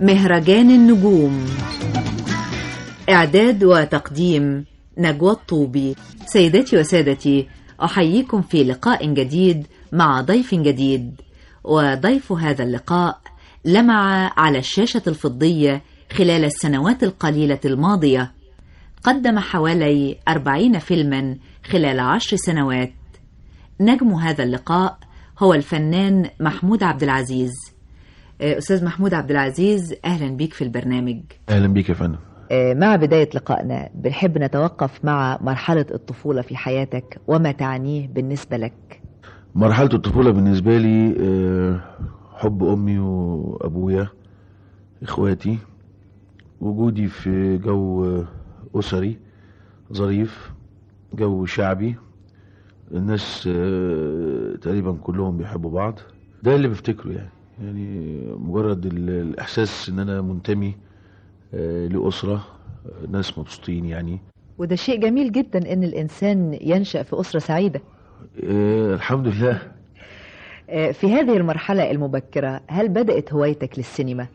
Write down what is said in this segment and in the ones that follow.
مهرجان النجوم. إعداد وتقديم نجوى الطوبي. سيداتي وسادتي أحييكم في لقاء جديد مع ضيف جديد. وضيف هذا اللقاء لمع على الشاشة الفضية خلال السنوات القليلة الماضية. قدم حوالي أربعين فيلما خلال عشر سنوات. نجم هذا اللقاء هو الفنان محمود عبد العزيز. أستاذ محمود عبد العزيز أهلا بيك في البرنامج. أهلا بيك يا فندم. مع بداية لقائنا بنحب نتوقف مع مرحلة الطفولة في حياتك وما تعنيه بالنسبة لك؟ مرحلة الطفولة بالنسبة لي آه، حب أمي وأبويا إخواتي وجودي في جو أسري ظريف جو شعبي. الناس آه، تقريبا كلهم بيحبوا بعض. ده اللي بفتكره يعني. يعني مجرد ال- الإحساس إن أنا منتمي آه، لأسرة آه، ناس مبسوطين يعني. وده شيء جميل جدا إن الإنسان ينشأ في أسرة سعيدة. آه، الحمد لله. في هذه المرحلة المبكرة هل بدأت هوايتك للسينما؟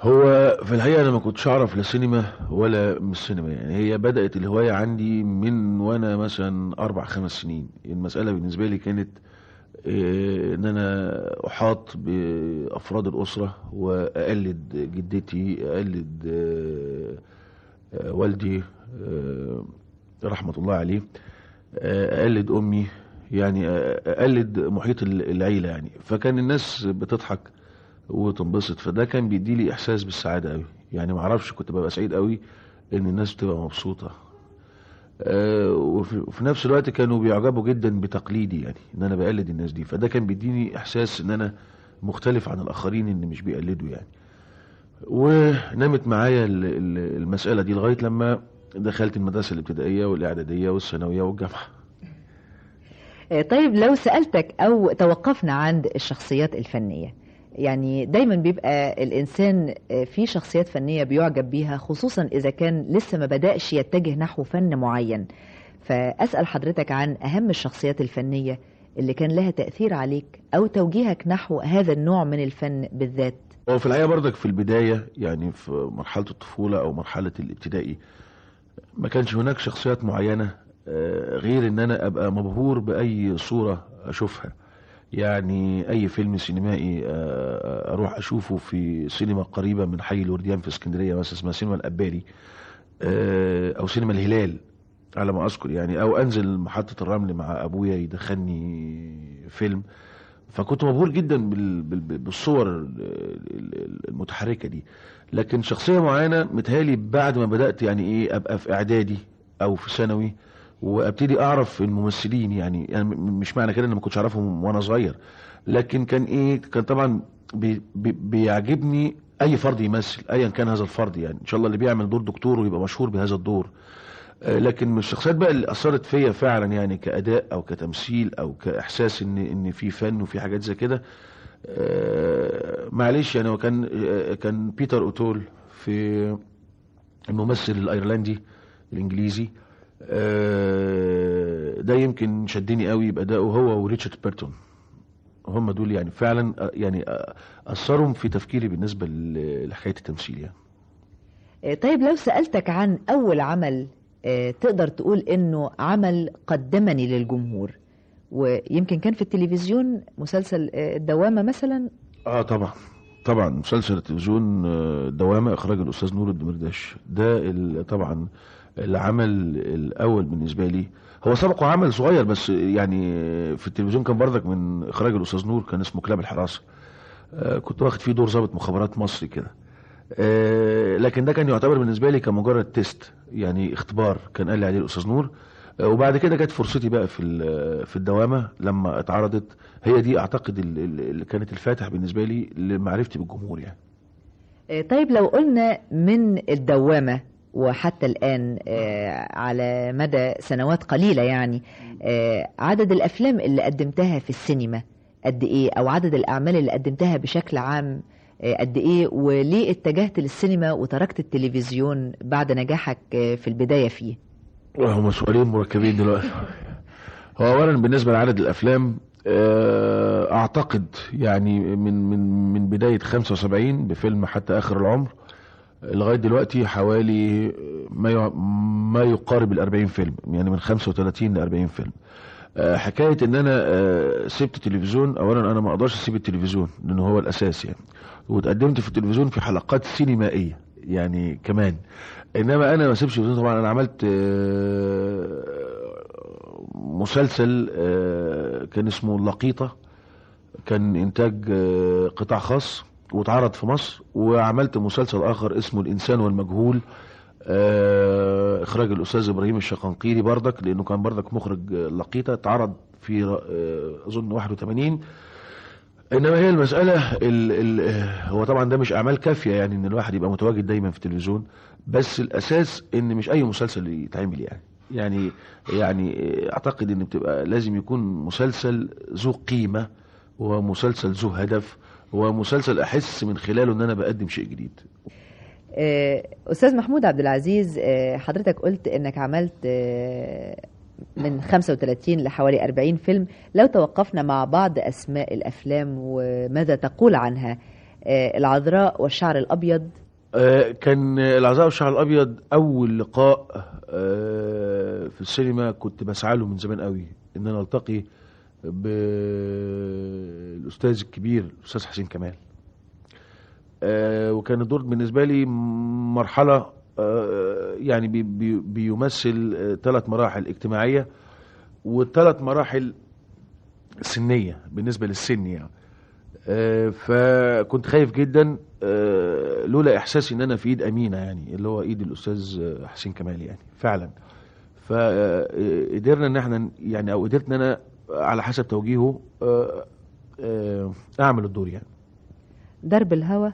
هو في الحقيقة أنا ما كنتش أعرف لا سينما ولا من السينما. يعني هي بدأت الهواية عندي من وأنا مثلا أربع خمس سنين. المسألة بالنسبة لي كانت آه، إن أنا أحاط بأفراد الأسرة وأقلد جدتي أقلد آه، والدي آه، رحمة الله عليه. آه، أقلد أمي يعني أقلد محيط العيلة يعني. فكان الناس بتضحك وتنبسط. فده كان بيديلي إحساس بالسعادة قوي يعني ما أعرفش كنت ببقى سعيد قوي إن الناس بتبقى مبسوطة. وفي وفي نفس الوقت كانوا بيعجبوا جدا بتقليدي يعني إن أنا بقلد الناس دي. فده كان بيديني إحساس إن أنا مختلف عن الآخرين اللي مش بيقلدوا يعني. ونمت معايا ال- ال- المسألة دي لغاية لما دخلت المدرسة الابتدائية والإعدادية والثانوية والجامعة. طيب لو سألتك أو توقفنا عند الشخصيات الفنية يعني دايما بيبقى الإنسان في شخصيات فنية بيعجب بيها خصوصا إذا كان لسه ما بدأش يتجه نحو فن معين. فأسأل حضرتك عن أهم الشخصيات الفنية اللي كان لها تأثير عليك أو توجيهك نحو هذا النوع من الفن بالذات. هو في الحقيقة برضك في البداية يعني في مرحلة الطفولة أو مرحلة الابتدائي ما كانش هناك شخصيات معينة آه، غير إن أنا أبقى مبهور بأي صورة أشوفها. يعني أي فيلم سينمائي آه، أروح أشوفه في سينما قريبة من حي الورديان في اسكندرية مثلا اسمها سينما الاباري آه، أو سينما الهلال على ما أذكر يعني أو أنزل محطة الرمل مع أبويا يدخلني فيلم. فكنت مبهور جدا بال- بال- بالصور ال- ال- المتحركة دي. لكن شخصية معينة متهيألي بعد ما بدأت يعني إيه أبقى في إعدادي أو في ثانوي وأبتدي أعرف الممثلين يعني, يعني مش معنى كده إن ما كنتش أعرفهم وأنا صغير. لكن كان إيه كان طبعا بي بي بيعجبني أي فرد يمثل ايا كان هذا الفرد يعني. إن شاء الله اللي بيعمل دور دكتور ويبقى مشهور بهذا الدور. آه، لكن من الشخصيات بقى اللي أثرت فيا فعلا يعني كأداء أو كتمثيل أو كإحساس ان إن في فن وفي حاجات زي كده آه، معلش يعني كان آه، كان بيتر أوتول في الممثل الأيرلندي الإنجليزي. ده يمكن شدني قوي بادائه هو وريتشارد بيرتون. هم دول يعني فعلا آه، يعني آه، أثروا في تفكيري بالنسبة ل- لحكاية التمثيل يعني. طيب لو سألتك عن أول عمل آه، تقدر تقول إنه عمل قدمني للجمهور ويمكن كان في التلفزيون مسلسل آه، الدوامة مثلا؟ آه طبعا. طبعا مسلسل التلفزيون آه، دوامة إخراج الأستاذ نور الدمرداش. ده ال- طبعا العمل الأول بالنسبة لي هو سبقه عمل صغير بس يعني في التلفزيون كان برضك من إخراج الأستاذ نور كان اسمه كلاب الحراسة. آه، كنت واخد فيه دور ضابط مخابرات مصري كده. آه، لكن ده كان يعتبر بالنسبة لي كمجرد تيست يعني اختبار كان قال لي عليه الأستاذ نور. آه، وبعد كده جت فرصتي بقى في في الدوامة لما اتعرضت. هي دي أعتقد ال- ال- اللي كانت الفاتح بالنسبة لي لمعرفتي بالجمهور يعني. طيب لو قلنا من الدوامة وحتى الآن آه، على مدى سنوات قليلة يعني آه، عدد الأفلام اللي قدمتها في السينما قد إيه؟ أو عدد الأعمال اللي قدمتها بشكل عام آه، قد إيه؟ وليه اتجهت للسينما وتركت التلفزيون بعد نجاحك في البداية فيه؟ هم سؤالين مركبين دلوقتي. هو اولا بالنسبة لعدد الأفلام آه، أعتقد يعني من من من بداية 75 بفيلم حتى آخر العمر لغاية دلوقتي حوالي ما ما يقارب ال 40 فيلم يعني من 35 ل 40 فيلم. آه، حكاية إن أنا آه، سبت التلفزيون اولا أنا ما أقدرش أسيب التلفزيون لأنه هو الأساس يعني. وتقدمت في التلفزيون في حلقات سينمائية يعني كمان. إنما أنا ما التلفزيون طبعا أنا عملت آه، مسلسل كان اسمه اللقيطه كان إنتاج قطاع خاص. واتعرض في مصر وعملت مسلسل آخر اسمه الإنسان والمجهول. آه، إخراج الأستاذ إبراهيم الشقنقيري بردك لأنه كان بردك مخرج لقيطة اتعرض في آه، أظن 81 إنما هي المسألة ال ال آه، هو طبعا ده مش أعمال كافية يعني إن الواحد يبقى متواجد دايما في التلفزيون بس الأساس إن مش أي مسلسل يتعمل يعني. يعني يعني أعتقد إن بتبقى لازم يكون مسلسل ذو قيمة ومسلسل ذو هدف ومسلسل أحس من خلاله إن أنا بقدم شيء جديد. آه، أستاذ محمود عبد العزيز آه، حضرتك قلت إنك عملت آه، من 35 لحوالي 40 فيلم. لو توقفنا مع بعض أسماء الأفلام وماذا تقول عنها؟ العذراء والشعر الأبيض. آه، كان العزاء والشعر الأبيض أول لقاء في السينما كنت بسعى له من زمان قوي إن أنا ألتقي بالاستاذ الكبير الاستاذ حسين كمال. آه، وكان الدور بالنسبة لي مرحلة آه، يعني بي- بي- بيمثل ثلاث مراحل اجتماعية وثلاث مراحل سنية بالنسبة للسن يعني. آه، فكنت خايف جدا آه، لولا إحساسي إن أنا في إيد أمينة يعني اللي هو إيد الأستاذ آه، حسين كمال يعني فعلا. فقدرنا إن إحنا يعني أو قدرت إن أنا على حسب توجيهه آه، آه، أعمل الدور يعني. درب الهوى.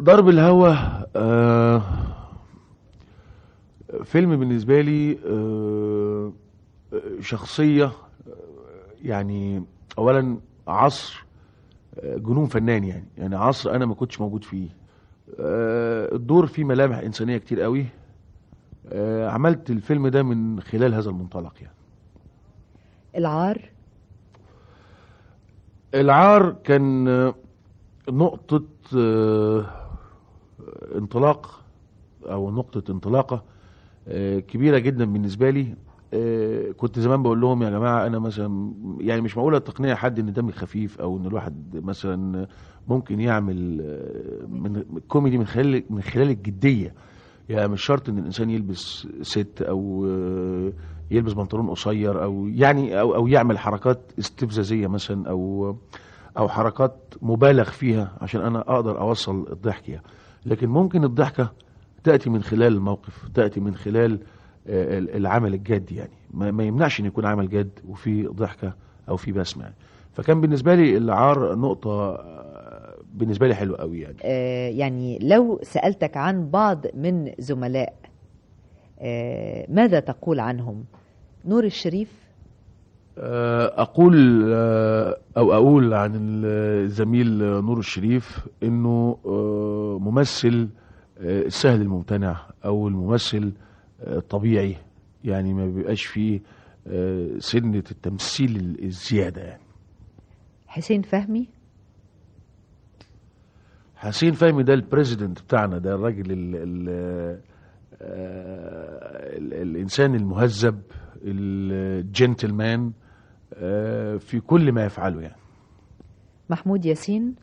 ضرب الهوى آه، فيلم بالنسبة لي آه، شخصية يعني أولا عصر جنون فنان يعني. يعني عصر أنا ما كنتش موجود فيه. آه، الدور فيه ملامح إنسانية كتير قوي. آه، عملت الفيلم ده من خلال هذا المنطلق يعني. العار؟ العار كان نقطة آه، انطلاق أو نقطة انطلاقة آه، كبيرة جدا بالنسبة لي. آه، كنت زمان بقول لهم يا جماعة أنا مثلا يعني مش معقولة تقنية حد إن دمي خفيف أو إن الواحد مثلا ممكن يعمل من كوميدي من خلال من خلال الجدية. يعني مش شرط إن الإنسان يلبس ست آه، يلبس بنطلون قصير أو يعني أو أو يعمل حركات استفزازية مثلا أو أو حركات مبالغ فيها عشان أنا أقدر أوصل الضحك يعني. لكن ممكن الضحكة تأتي من خلال الموقف تأتي من خلال آه، العمل الجاد يعني. ما يمنعش إن يكون عمل جاد وفي ضحكة أو في بسمة يعني. فكان بالنسبة لي العار نقطة آه، بالنسبة لي حلوة قوي يعني. آه، يعني لو سألتك عن بعض من زملاء ماذا تقول عنهم؟ نور الشريف؟ آه، أقول آه، أو أقول عن الزميل نور الشريف إنه آه، ممثل آه، السهل الممتنع أو الممثل آه، الطبيعي يعني ما بيبقاش فيه آه، سنة التمثيل الزيادة يعني. حسين فهمي؟ حسين فهمي ده البريزيدنت بتاعنا ده الراجل آه، ال الإنسان المهذب الجنتلمان آه، في كل ما يفعله يعني. محمود ياسين؟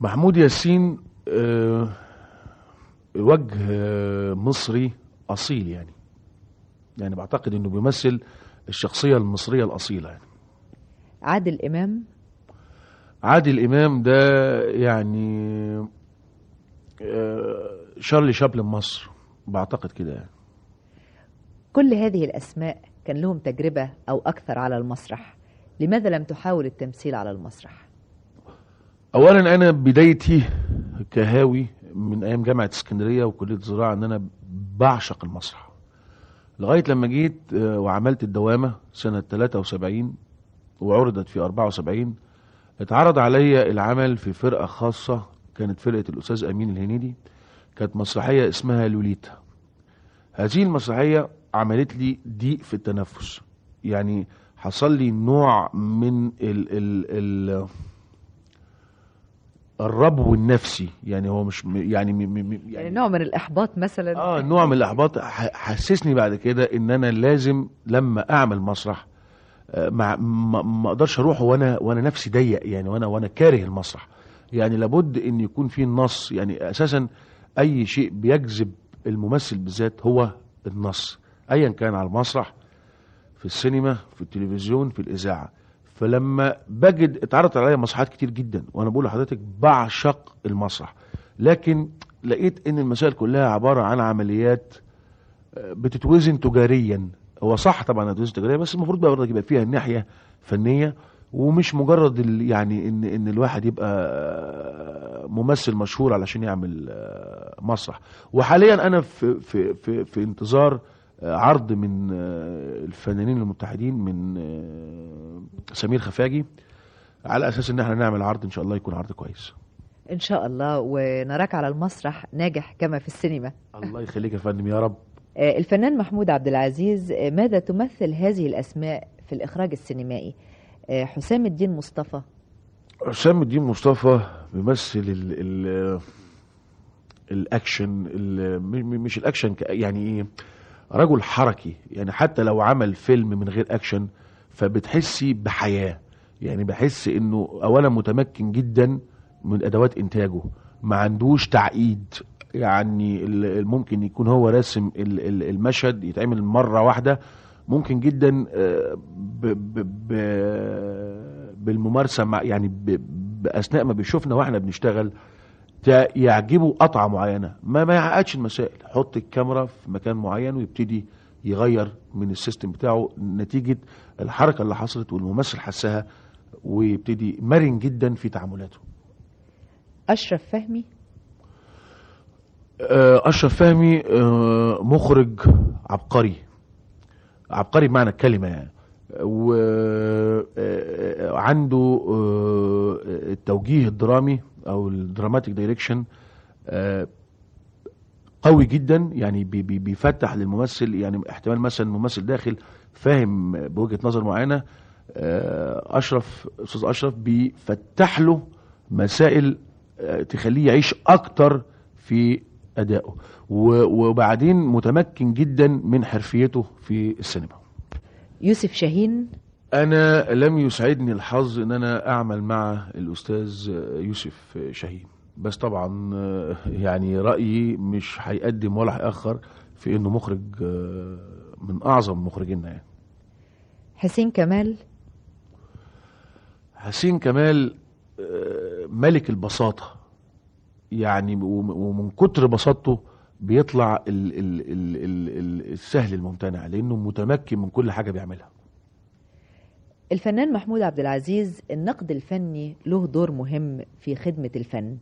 محمود ياسين آه، وجه مصري أصيل يعني. يعني بعتقد إنه بيمثل الشخصية المصرية الأصيلة يعني. عادل إمام؟ عادل إمام ده يعني شارلي شابلن مصر. بعتقد كده يعني. كل هذه الأسماء كان لهم تجربة أو أكثر على المسرح. لماذا لم تحاول التمثيل على المسرح؟ اولا أنا بدايتي كهاوي من أيام جامعة اسكندرية وكلية الزراعة إن أنا بعشق المسرح. لغاية لما جيت آه، وعملت الدوامة سنة 73 وعرضت في 74 اتعرض عليا العمل في فرقة خاصة كانت فرقة الأستاذ أمين الهنيدي. كانت مسرحية اسمها لوليتا. هذه المسرحية عملت لي ضيق في التنفس. يعني حصل لي نوع من ال ال ال الربو النفسي. يعني هو مش يعني م- م- م- يعني نوع من الإحباط مثلا. آه نوع من الإحباط. حسسني بعد كده إن أنا لازم لما أعمل مسرح آه، ما ما أقدرش أروح وأنا وأنا نفسي ضيق يعني وأنا وأنا كاره المسرح. يعني لابد إن يكون في نص. يعني أساسا أي شيء بيجذب الممثل بالذات هو النص ايا كان على المسرح في السينما في التلفزيون في الإذاعة. فلما بجد اتعرضت عليا مسرحيات كتير جدا وأنا بقول لحضرتك بعشق المسرح. لكن لقيت إن المسائل كلها عبارة عن عمليات آه، بتتوزن تجاريا. هو صح طبعا إنها تتوزن تجاريا بس المفروض بقى يبقى فيها الناحيه فنية. ومش مجرد يعني ان إن الواحد يبقى ممثل مشهور علشان يعمل مسرح. وحاليا أنا في في في, في انتظار عرض من الفنانين المتحدين من سمير خفاجي على أساس إن إحنا نعمل عرض إن شاء الله يكون عرض كويس. إن شاء الله. ونراك على المسرح ناجح كما في السينما. الله يخليك يا فندم يا رب. آه، الفنان محمود عبد العزيز آه، ماذا تمثل هذه الأسماء في الإخراج السينمائي؟ حسام الدين مصطفى. حسام الدين مصطفى بيمثل ال ال الأكشن ال مش الأكشن يعني إيه رجل حركي. يعني حتى لو عمل فيلم من غير أكشن فبتحسي بحياة. يعني بحس إنه اولا متمكن جدا من أدوات إنتاجه. ما عندوش تعقيد. يعني ممكن يكون هو راسم ال- ال- المشهد يتعمل مرة واحدة ممكن جدا آه، ب ب ب بالممارسة مع يعني ب بأثناء ما بيشوفنا وإحنا بنشتغل يعجبه قطعة معينة. ما ما يعقدش المسائل. حط الكاميرا في مكان معين ويبتدي يغير من السيستم بتاعه نتيجة الحركة اللي حصلت والممثل حسها ويبتدي مرن جدا في تعاملاته. أشرف فهمي؟ آه، أشرف فهمي آه، مخرج عبقري. عبقري بمعنى الكلمة. يعني وعنده التوجيه الدرامي أو ال dramatic direction قوي جدا يعني بي- بي- بيفتح للممثل يعني احتمال مثلا الممثل داخل فاهم بوجهة نظر معينة أشرف أستاذ أشرف بيفتح له مسائل تخليه يعيش أكتر في ادائه و- وبعدين متمكن جدا من حرفيته في السينما. يوسف شاهين. أنا لم يسعدني الحظ إن أنا أعمل مع الأستاذ يوسف شاهين. بس طبعا يعني رأيي مش هيقدم ولا هيأخر في إنه مخرج من أعظم مخرجينا يعني. حسين كمال. حسين كمال ملك البساطة. يعني وم- ومن كتر بساطته بيطلع ال ال ال ال ال السهل الممتنع لأنه متمكن من كل حاجة بيعملها. الفنان محمود عبد العزيز النقد الفني له دور مهم في خدمة الفن.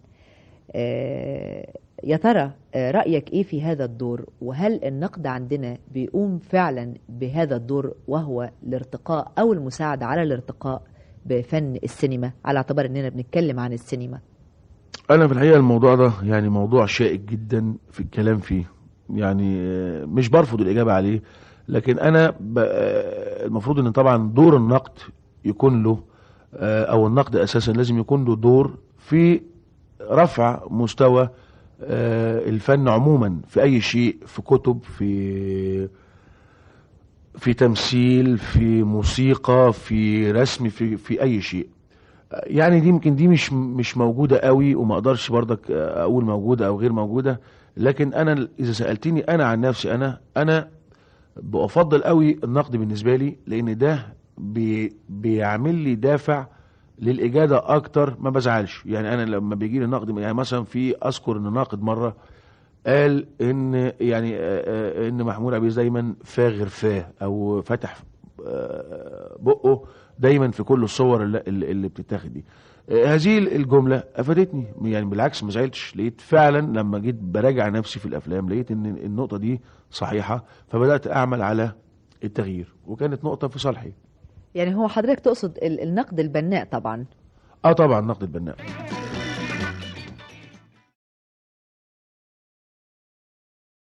آه، يا ترى آه، رأيك إيه في هذا الدور؟ وهل النقد عندنا بيقوم فعلا بهذا الدور وهو الارتقاء أو المساعدة على الارتقاء بفن السينما؟ على اعتبار أننا بنتكلم عن السينما. أنا في الحقيقة الموضوع ده يعني موضوع شائك جدا في الكلام فيه. يعني آه، مش برفض الإجابة عليه لكن أنا ب- آه، المفروض أن طبعا دور النقد يكون له آه، أو النقد أساسا لازم يكون له دور في رفع مستوى الفن عموما في أي شيء في كتب في في تمثيل في موسيقى في رسم في في أي شيء. يعني دي يمكن دي مش مش موجودة قوي وما أقدرش برضك أقول موجودة أو غير موجودة لكن أنا إذا سألتني أنا عن نفسي أنا أنا بفضل قوي النقد بالنسبة لي لأن ده بي بيعمل لي دافع للإجادة أكتر ما بزعلش. يعني أنا لما بيجي لي نقد يعني مثلا في أذكر إن ناقد مرة قال إن يعني إن محمود العزيز دايما فاغر فاه أو فتح بقه دايما في كل الصور اللي, اللي بتتاخد دي. آه، هذه الجملة أفادتني. يعني بالعكس ما زعلتش. لقيت فعلا لما جيت براجع نفسي في الأفلام لقيت إن النقطة دي صحيحة فبدأت أعمل على التغيير. وكانت نقطة في صالحي. يعني هو حضرتك تقصد ال- النقد البناء طبعا. آه طبعا نقد البناء.